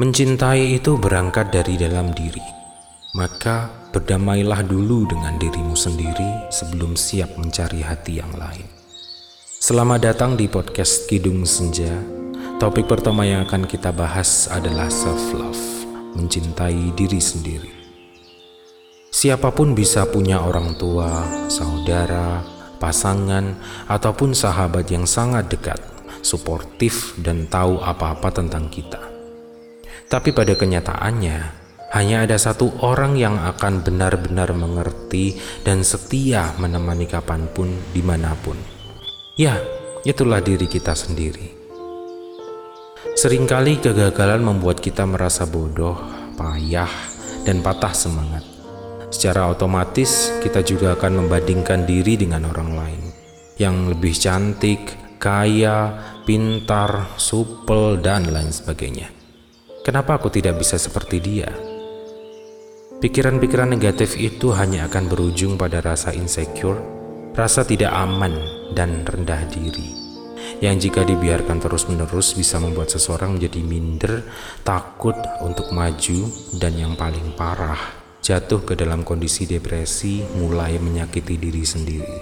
Mencintai itu berangkat dari dalam diri. Maka berdamailah dulu dengan dirimu sendiri sebelum siap mencari hati yang lain. Selamat datang di podcast Kidung Senja. Topik pertama yang akan kita bahas adalah self-love, mencintai diri sendiri. Siapa pun bisa punya orang tua, saudara, pasangan, ataupun sahabat yang sangat dekat, suportif, dan tahu apa-apa tentang kita. Tapi pada kenyataannya, hanya ada satu orang yang akan benar-benar mengerti dan setia menemani kapan pun, di mana pun. Ya, itulah diri kita sendiri. Seringkali kegagalan membuat kita merasa bodoh, payah, dan patah semangat. Secara otomatis, kita juga akan membandingkan diri dengan orang lain yang lebih cantik, kaya, pintar, supel, dan lain sebagainya. Kenapa aku tidak bisa seperti dia? Pikiran-pikiran negatif itu hanya akan berujung pada rasa insecure, rasa tidak aman, dan rendah diri. Yang jika dibiarkan terus-menerus bisa membuat seseorang menjadi minder, takut untuk maju, dan yang paling parah, jatuh ke dalam kondisi depresi, mulai menyakiti diri sendiri.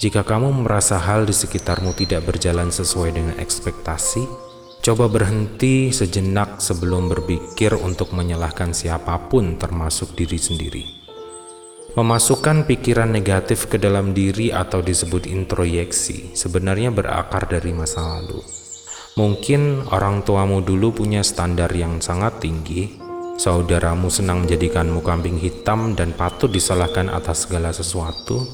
Jika kamu merasa hal di sekitarmu tidak berjalan sesuai dengan ekspektasi, Coba berhenti sejenak sebelum berpikir untuk menyalahkan siapa pun, termasuk diri sendiri. Memasukkan pikiran negatif ke dalam diri atau disebut introyeksi sebenarnya berakar dari masa lalu. Mungkin orang tuamu dulu punya standar yang sangat tinggi, saudaramu senang menjadikanmu kambing hitam dan patut disalahkan atas segala sesuatu,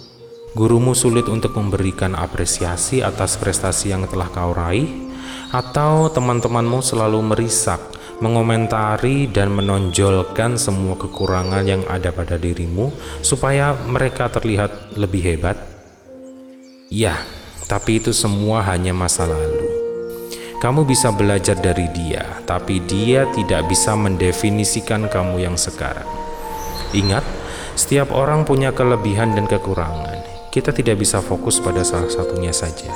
gurumu sulit untuk memberikan apresiasi atas prestasi yang telah kau raih, atau teman-temanmu selalu merisak, mengomentari dan menonjolkan semua kekurangan yang ada pada dirimu supaya mereka terlihat lebih hebat? Ya, tapi itu semua hanya masa lalu. Kamu bisa belajar dari dia, tapi dia tidak bisa mendefinisikan kamu yang sekarang. Ingat, setiap orang punya kelebihan dan kekurangan. Kita tidak bisa fokus pada salah satunya saja.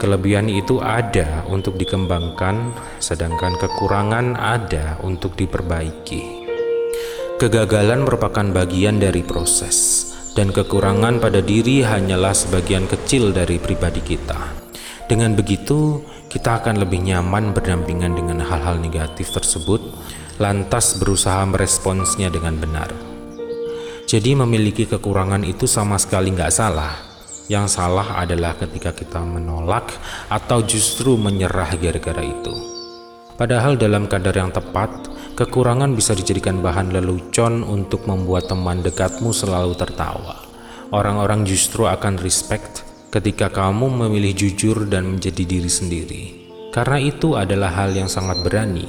Kelebihan itu ada untuk dikembangkan, sedangkan kekurangan ada untuk diperbaiki. Kegagalan merupakan bagian dari proses, dan kekurangan pada diri hanyalah sebagian kecil dari pribadi kita. Dengan begitu, kita akan lebih nyaman berdampingan dengan hal-hal negatif tersebut, lantas berusaha meresponsnya dengan benar. Jadi, memiliki kekurangan itu sama sekali nggak salah yang salah adalah ketika kita menolak atau justru menyerah gara-gara itu. Padahal dalam kadar yang tepat, kekurangan bisa dijadikan bahan lelucon untuk membuat teman dekatmu selalu tertawa. Orang-orang justru akan respect ketika kamu memilih jujur dan menjadi diri sendiri. Karena itu adalah hal yang sangat berani.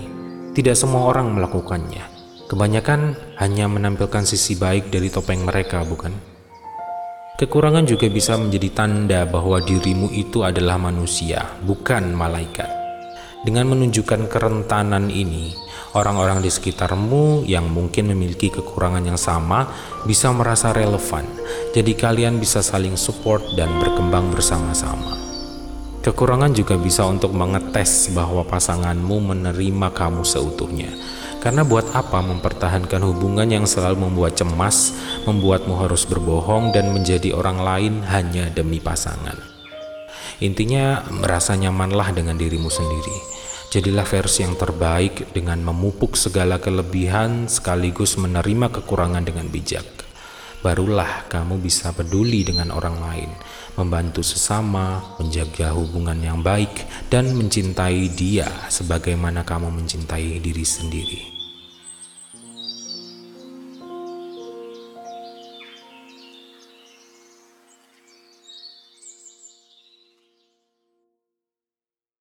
Tidak semua orang melakukannya. Kebanyakan hanya menampilkan sisi baik dari topeng mereka, bukan? Kekurangan juga bisa menjadi tanda bahwa dirimu itu adalah manusia, bukan malaikat. Dengan menunjukkan kerentanan ini, orang-orang di sekitarmu yang mungkin memiliki kekurangan yang sama bisa merasa relevan. Jadi kalian bisa saling support dan berkembang bersama-sama. Kekurangan juga bisa untuk mengetes bahwa pasanganmu menerima kamu seutuhnya karena buat apa mempertahankan hubungan yang selalu membuat cemas, membuatmu harus berbohong dan menjadi orang lain hanya demi pasangan. Intinya, merasa nyamanlah dengan dirimu sendiri. Jadilah versi yang terbaik dengan memupuk segala kelebihan sekaligus menerima kekurangan dengan bijak. Barulah kamu bisa peduli dengan orang lain, membantu sesama, menjaga hubungan yang baik, dan mencintai dia sebagaimana kamu mencintai diri sendiri.